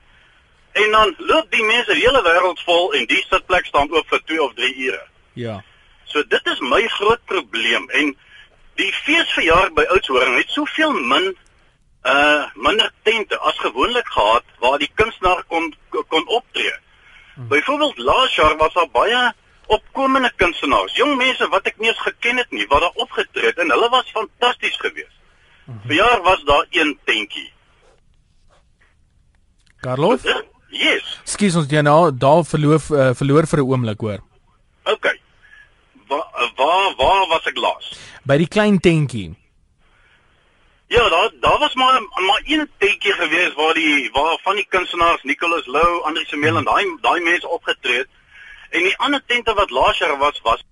Speaker 11: En dan loop die mense die hele wêreld vol en die sitplek staan oop vir 2 of 3 ure.
Speaker 1: Ja.
Speaker 11: So dit is my groot probleem en die feesverjaar by Oudtshoorn het soveel min uh minder tente as gewoonlik gehad waar die kunstenaar kon kon optree. Hmm. Byvoorbeeld laas jaar was daar baie opkomende kunstenaars, jong mense wat ek nie eens geken het nie, wat daar opgetree het en hulle was fantasties geweest. Hmm. Verjaar was daar een tentjie.
Speaker 1: Carlos?
Speaker 11: Yes.
Speaker 1: Skus ons jy nou daar verloor uh, verloor vir 'n oomblik hoor.
Speaker 11: OK. Waar waar waar was ek laas?
Speaker 1: By die klein tentjie.
Speaker 11: Ja, daar daar was maar maar een tydjie gewees waar die waar van die kunstenaars Nicholas Lou, Andri Semel en daai daai mense opgetree het. En die ander tente wat laas jaar was was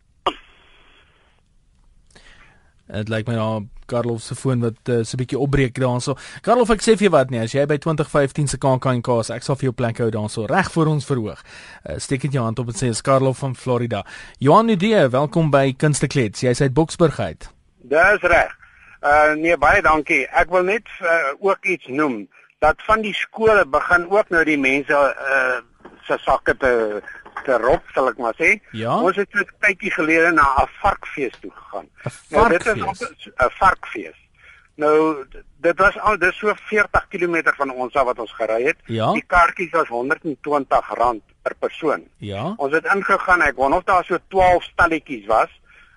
Speaker 1: Dit lyk my nou Karlof se foon wat uh, so 'n bietjie opbreek daarso. Karlof, ek sê vir jou wat nie, as jy by 2015 se KAKNK is, ek sal vir jou plek hou daarso reg voor ons verhoog. Uh, steek net jou hand op en sê is Karlof van Florida. Johan Nudee, welkom by Kunsteklets. Jy's uit Boksburg uit.
Speaker 12: Dis reg. Uh nee baie dankie. Ek wil net uh, ook iets noem dat van die skole begin ook nou die mense uh se sakke te te rop sal ek maar sê.
Speaker 1: Ja?
Speaker 12: Ons het so 'n tydjie gelede na 'n varkfees toe gegaan.
Speaker 1: Nou dit is
Speaker 12: 'n varkfees. Nou dit was al dis so 40 km van ons af wat ons gery het.
Speaker 1: Ja?
Speaker 12: Die kaartjies was R120 per persoon.
Speaker 1: Ja.
Speaker 12: Ons het ingegaan, ek wou of daar so 12 stalletjies was.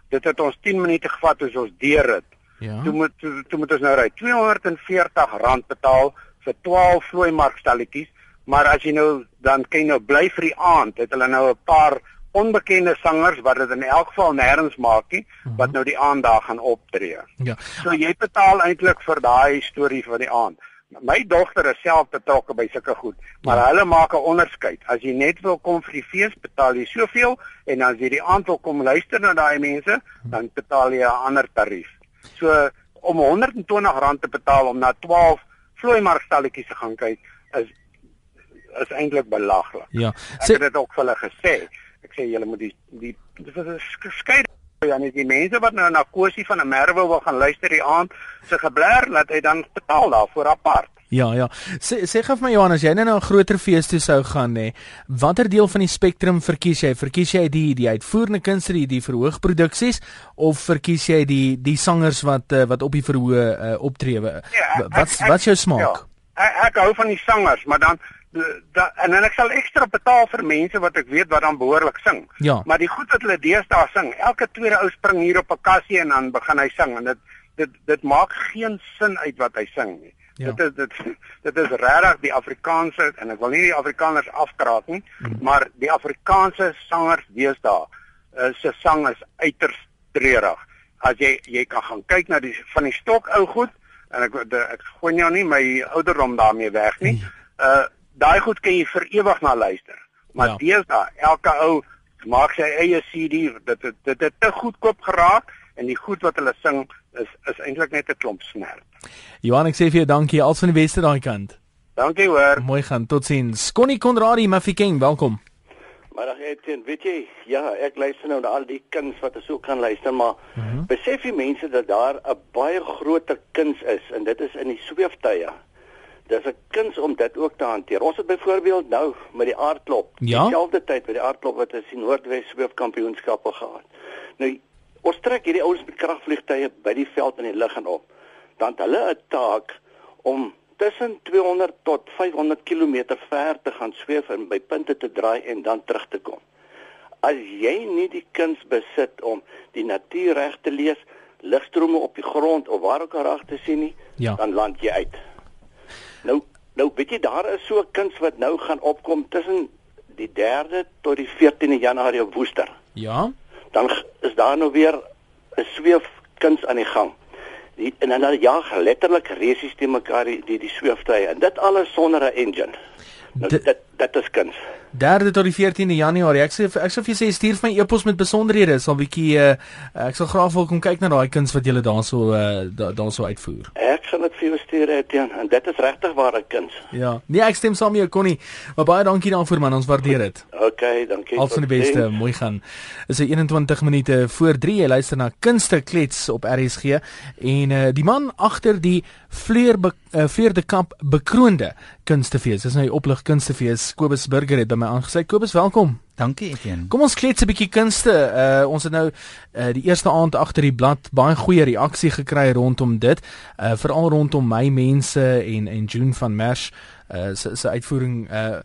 Speaker 12: Dit het ons 10 minute gevat as ons deur het.
Speaker 1: Ja.
Speaker 12: Toe moet toe, toe moet ons nou ry R240 betaal vir 12 vlooimarkstalletjies, maar as jy nou dan kan jy nou bly vir die aand, het hulle nou 'n paar onbekende sangers wat dit in elk geval nêrens maak nie, wat nou die aand daar gaan optree.
Speaker 1: Ja.
Speaker 12: So jy betaal eintlik vir daai storie van die aand. My dogter is self betrokke by sulke goed, maar ja. hulle maak 'n onderskeid. As jy net wil kom vir die fees, betaal jy soveel en as jy die aand wil kom luister na daai mense, dan betaal jy 'n ander tarief. So om R120 te betaal om na 12 vlooimarkstalletjies te gaan kyk is is eintlik belaglik.
Speaker 1: Ja.
Speaker 12: Ek het dit ook vir hulle gesê. Ek sê julle moet die die skei ja net die mense wat nou na Kosie van 'n Merwe wil gaan luister die aand se gebler laat hy dan betaal daarvoor apart.
Speaker 1: Ja, ja. Sê sê gou vir my Johan, as jy nou na 'n groter fees toe sou gaan nê, watter deel van die spektrum verkies jy? Verkies jy die die uitvoerende kunste, die die verhoogproduksies of verkies jy die die sangers wat uh, wat op die verhoog uh, optree?
Speaker 12: Ja,
Speaker 1: wat wat jou smaak?
Speaker 12: Ja, ek, ek hou van die sangers, maar dan da, en dan ek sal ekstra betaal vir mense wat ek weet wat dan behoorlik sing.
Speaker 1: Ja.
Speaker 12: Maar die goed wat hulle deesdae sing, elke tweede ou spring hier op 'n kassie en dan begin hy sing en dit dit dit maak geen sin uit wat hy sing nie. Ja. Dit is dit dit is regtig die Afrikaanse en ek wil nie die Afrikaners afkraak nie, hmm. maar die Afrikaanse sangers deesdae uh, se sang is uiters treurig. As jy jy kan gaan kyk na die van die stok ou goed en ek de, ek gooi jou nie my ouderdom daarmee weg nie. Uh daai goed kan jy vir ewig na luister. Maar ja. deesdae elke ou maak sy eie CD, dit dit dit het te goedkoop geraak en die goed wat hulle sing is is eintlik net 'n klomp snert.
Speaker 1: Johan, ek sê vir jou dankie als van die beste daai kant.
Speaker 12: Dankie hoor.
Speaker 1: Mooi gaan. Totsiens. Connie Konradi, Mafikeng, welkom.
Speaker 13: Maar Etienne, weet jy, ja, ek luister nou na al die kuns wat ek so kan luister, maar uh -huh. besef jy mense dat daar 'n baie groter kuns is en dit is in die sweeftye. Dis 'n kuns om dit ook te hanteer. Ons het byvoorbeeld nou met die aardklop,
Speaker 1: ja?
Speaker 13: dieselfde tyd met die aardklop wat ons in Noordwes Sweefkampioenskappe gehad. Nou, ons trek hierdie ouens met kragvliegtye by die veld in die lug en op. Dan het hulle 'n taak om tussen 200 tot 500 km ver te gaan sweef en by punte te draai en dan terug te kom. As jy nie die kuns besit om die natuur reg te lees, ligstrome op die grond of waar ook al reg te sien nie,
Speaker 1: ja.
Speaker 13: dan land jy uit. Nou nou weet jy daar is so 'n kuns wat nou gaan opkom tussen die 3de tot die 14de Januarie op Woester.
Speaker 1: Ja.
Speaker 13: Dan is daar nou weer 'n sweefkuns aan die gang. Die en dan ja, letterlik resies te mekaar die die, die sweeftye en dit alles sonder 'n engine. Nou, dit dit Dit is kuns.
Speaker 1: 3de tot die 14de Januarie. Ek sê ek sou vir sê stuur vir my e-pos met besonderhede. Sal bietjie uh, ek sal graag wil kom kyk na daai kuns wat julle daarso uh, daarso uitvoer.
Speaker 13: Ek sal dit vir jou stuur Etienne en dit is regtig ware kuns.
Speaker 1: Ja. Nee, ek stem saam met jou Connie. Maar baie dankie daarvoor man. Ons waardeer dit.
Speaker 13: OK, dankie.
Speaker 1: Al van die beste. Dien. Mooi gaan. Is 21 minute voor 3. Jy luister na Kunste Klets op RSG en uh, die man agter die Fleur uh, Fleur de Kamp bekroonde kunstefees. Dis nou die oplig kunstefees. Kobus Burger het by my aangesluit. Kobus, welkom.
Speaker 14: Dankie Etienne.
Speaker 1: Kom ons klets 'n bietjie kunste. Uh ons het nou uh die eerste aand agter die blad baie goeie reaksie gekry rondom dit. Uh veral rondom my mense en en June van Merch uh se se uitvoering uh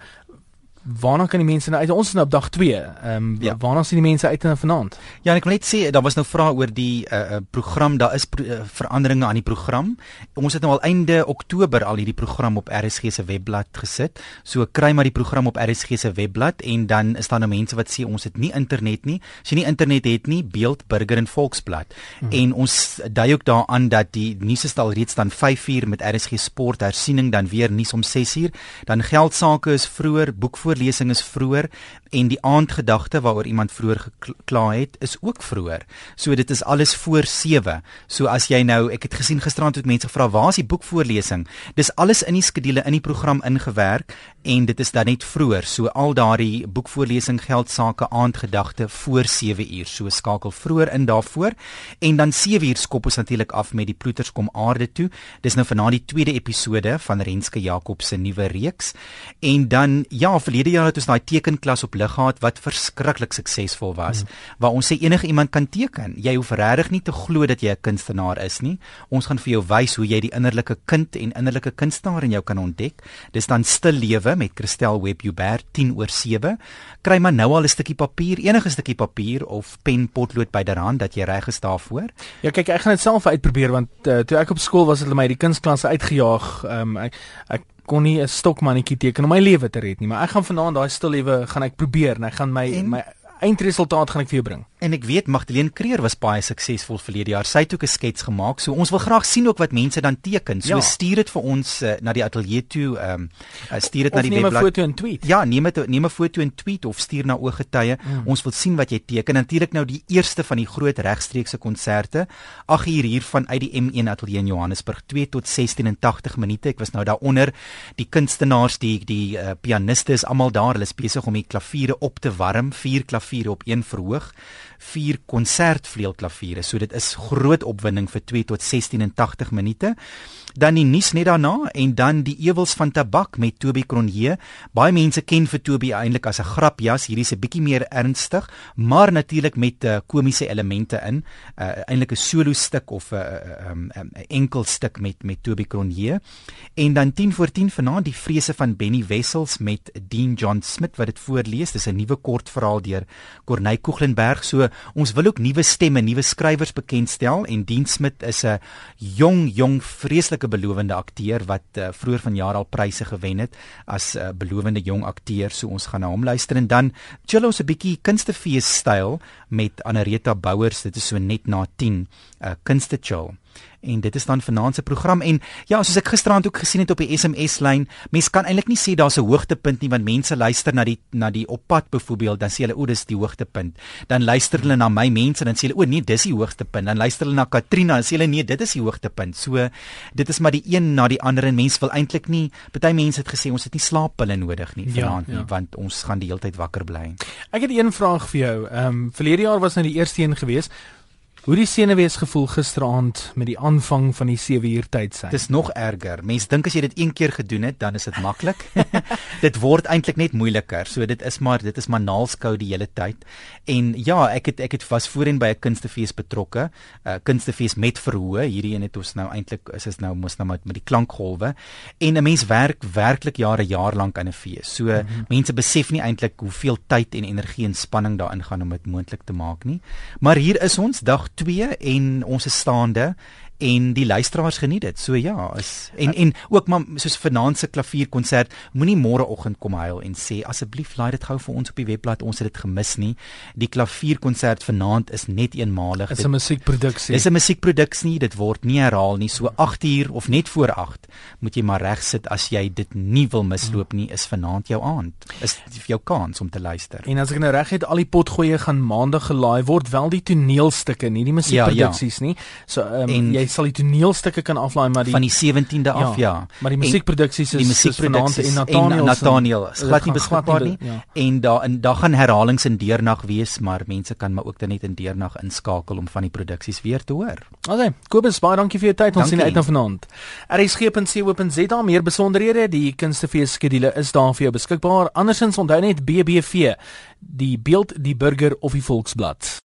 Speaker 1: Waarna kan die mense nou uit? Ons is nou op dag 2. Ehm um, ja. waarna sien die mense uit in vanaand?
Speaker 14: Ja, ek wil net sê daar was nou vrae oor die uh, program. Daar is pro uh, veranderinge aan die program. Ons het nou al einde Oktober al hierdie program op RSG se webblad gesit. So kry maar die program op RSG se webblad en dan is daar nou mense wat sê ons het nie internet nie. As jy nie internet het nie, Beeld Burger en Volksblad. Hmm. En ons dui ook daaraan dat die nuus is al reeds dan 5uur met RSG Sport hersiening dan weer nuus om 6uur. Dan geldsaake is vroeër boek voor voorlesing is vroeër en die aandgedagte waaroor iemand vroeër gekla het is ook vroeër. So dit is alles voor 7. So as jy nou, ek het gesien gisterand het mense gevra waar is die boekvoorlesing? Dis alles in die skedule in die program ingewerk en dit is dan net vroeër. So al daardie boekvoorlesing geld sake aandgedagte voor 7 uur. So skakel vroeër in daarvoor en dan 7 uur skop ons natuurlik af met die ploeters kom aarde toe. Dis nou vanaand die tweede episode van Renske Jakob se nuwe reeks. En dan ja, verlede jaar het ons daai tekenklas op lig gehad wat verskriklik suksesvol was hmm. waar ons sê enige iemand kan teken. Jy hoef regtig nie te glo dat jy 'n kunstenaar is nie. Ons gaan vir jou wys hoe jy die innerlike kind en innerlike kunstenaar in jou kan ontdek. Dis dan stil lewe met Christel Webber 10 oor 7. Kry maar nou al 'n stukkie papier, enige stukkie papier of pen potlood byderhand dat jy reg is daarvoor.
Speaker 1: Ja kyk, ek gaan dit self uitprobeer want uh, toe ek op skool was het hulle my die kunstklas uitgejaag. Um, ek ek kon nie 'n stokmannetjie teken om my lewe te red nie, maar ek gaan vanaand daai stil lewe gaan ek probeer en ek gaan my en? my eindresultaat gaan ek vir jou bring.
Speaker 14: En ek weet Magdalene Creer was baie suksesvol verlede jaar. Sy het ook 'n skets gemaak. So ons wil graag sien ook wat mense dan teken. So ja. stuur dit vir ons uh, na die ateljee toe. Ehm um, uh, stuur dit na die
Speaker 1: webblad. Neem 'n foto en tweet.
Speaker 14: Ja, neem dit neem 'n foto en tweet of stuur na ooggetuie. Mm. Ons wil sien wat jy teken. Natuurlik nou die eerste van die groot regstreekse konserte. 8 uur hier van uit die M1 ateljee in Johannesburg 2 tot 16:80 minute. Ek was nou daaronder. Die kunstenaars, die die uh, pianiste is almal daar. Hulle is besig om die klaviere op te warm. Vier klaviere op een verhoog vier konsertvleuelklaviere. So dit is groot opwinding vir 2 tot 16 en 80 minute dan die nuus net daarna en dan die ewels van tabak met Toby Cronje. Baie mense ken vir Toby eintlik as 'n grapjas. Hierdie is 'n bietjie meer ernstig, maar natuurlik met uh, komiese elemente in. Uh, eintlik 'n solo stuk of 'n uh, um, um, enkel stuk met met Toby Cronje. En dan 10 voor 10 vanaand die vrese van Benny Wessels met Dean John Smith wat dit voorlees. Dis 'n nuwe kortverhaal deur Corneille Koeglenberg. So ons wil ook nuwe stemme, nuwe skrywers bekendstel en Dean Smith is 'n jong jong vreeslike wonderlike belowende akteur wat uh, vroeër vanjaar al pryse gewen het as 'n uh, belowende jong akteur. So ons gaan na hom luister en dan chill ons 'n bietjie kunstefees styl met Anareta Bouwers. Dit is so net na 10 'n uh, kunste chill en dit is dan vanaand se program. En ja soos ek gisteraand ook gesien het op die SMS lyn mense kan eintlik nie sê daar's 'n hoogtepunt nie want mense luister na die na die oppad byvoorbeeld dan sê hulle o dis die hoogtepunt. Dan luister hulle na my mense dan sê hulle o nee dis die hoogtepunt. Dan luister hulle na Katrina dan sê hulle nee dit is die hoogtepunt. So dit is maar die een na die ander en mense wil eintlik nie party mense het gesê ons het nie slaappille nodig nie ja, vanaand ja, ja. nie want ons gaan die hele tyd wakker bly.
Speaker 1: Ek het een vraag vir jou. Ehm um, verlede jaar was nou die eerste een geweest Hoe die senuwees gevoel gisteraand met die aanvang van die 7 uur tyd sy.
Speaker 14: Dis nog erger. Mense dink as jy dit een keer gedoen het, dan is dit maklik. dit word eintlik net moeiliker. So dit is maar dit is maar naalskou die hele tyd. En ja, ek het ek het was voorheen by 'n kunstefees betrokke. 'n uh, Kunstefees met verhoë. Hierdie een het ons nou eintlik is is nou mos nou met, met die klankgolwe. En 'n mens werk werklik jare jaar lank aan 'n fees. So mm -hmm. mense besef nie eintlik hoeveel tyd en energie en spanning daarin gaan om dit moontlik te maak nie. Maar hier is ons dag 2 en ons is staande en die luisteraars geniet dit. So ja, is en en ook maar soos vanaand se klavierkonsert, moenie môreoggend kom huil en sê asseblief laai dit gou vir ons op die webblad, ons het dit gemis nie. Die klavierkonsert vanaand is net eenmalig.
Speaker 1: Is 'n musiekproduksie.
Speaker 14: Dis 'n musiekproduksie, dit word nie herhaal nie. So 8 uur of net voor 8 moet jy maar reg sit as jy dit nie wil misloop nie, is vanaand jou aand. Is jou kans om te luister.
Speaker 1: En as ek nou reg het, al die potgoeie gaan maandag gelaai word, wel die toneelstukke, nie die musiekproduksies ja, ja. nie. So um, en jy sal die toneelstukke kan aflaai maar die
Speaker 14: van die 17de af ja. ja.
Speaker 1: Maar die musiekproduksies is
Speaker 14: die musiekproduksies en Nathaniel en Nathaniel is glad nie beskikbaar nie. Ja. En daar en daar gaan herhalings in deernag wees, maar mense kan maar ook dan net in deernag inskakel om van die produksies weer te hoor.
Speaker 1: Okay, Kobus, baie dankie vir jou tyd. Ons sien uit na vanaand. RSG.co.za meer besonderhede, die kunstefees skedule is daar vir jou beskikbaar. Andersins onthou net BBV, die beeld, die burger of die volksblad.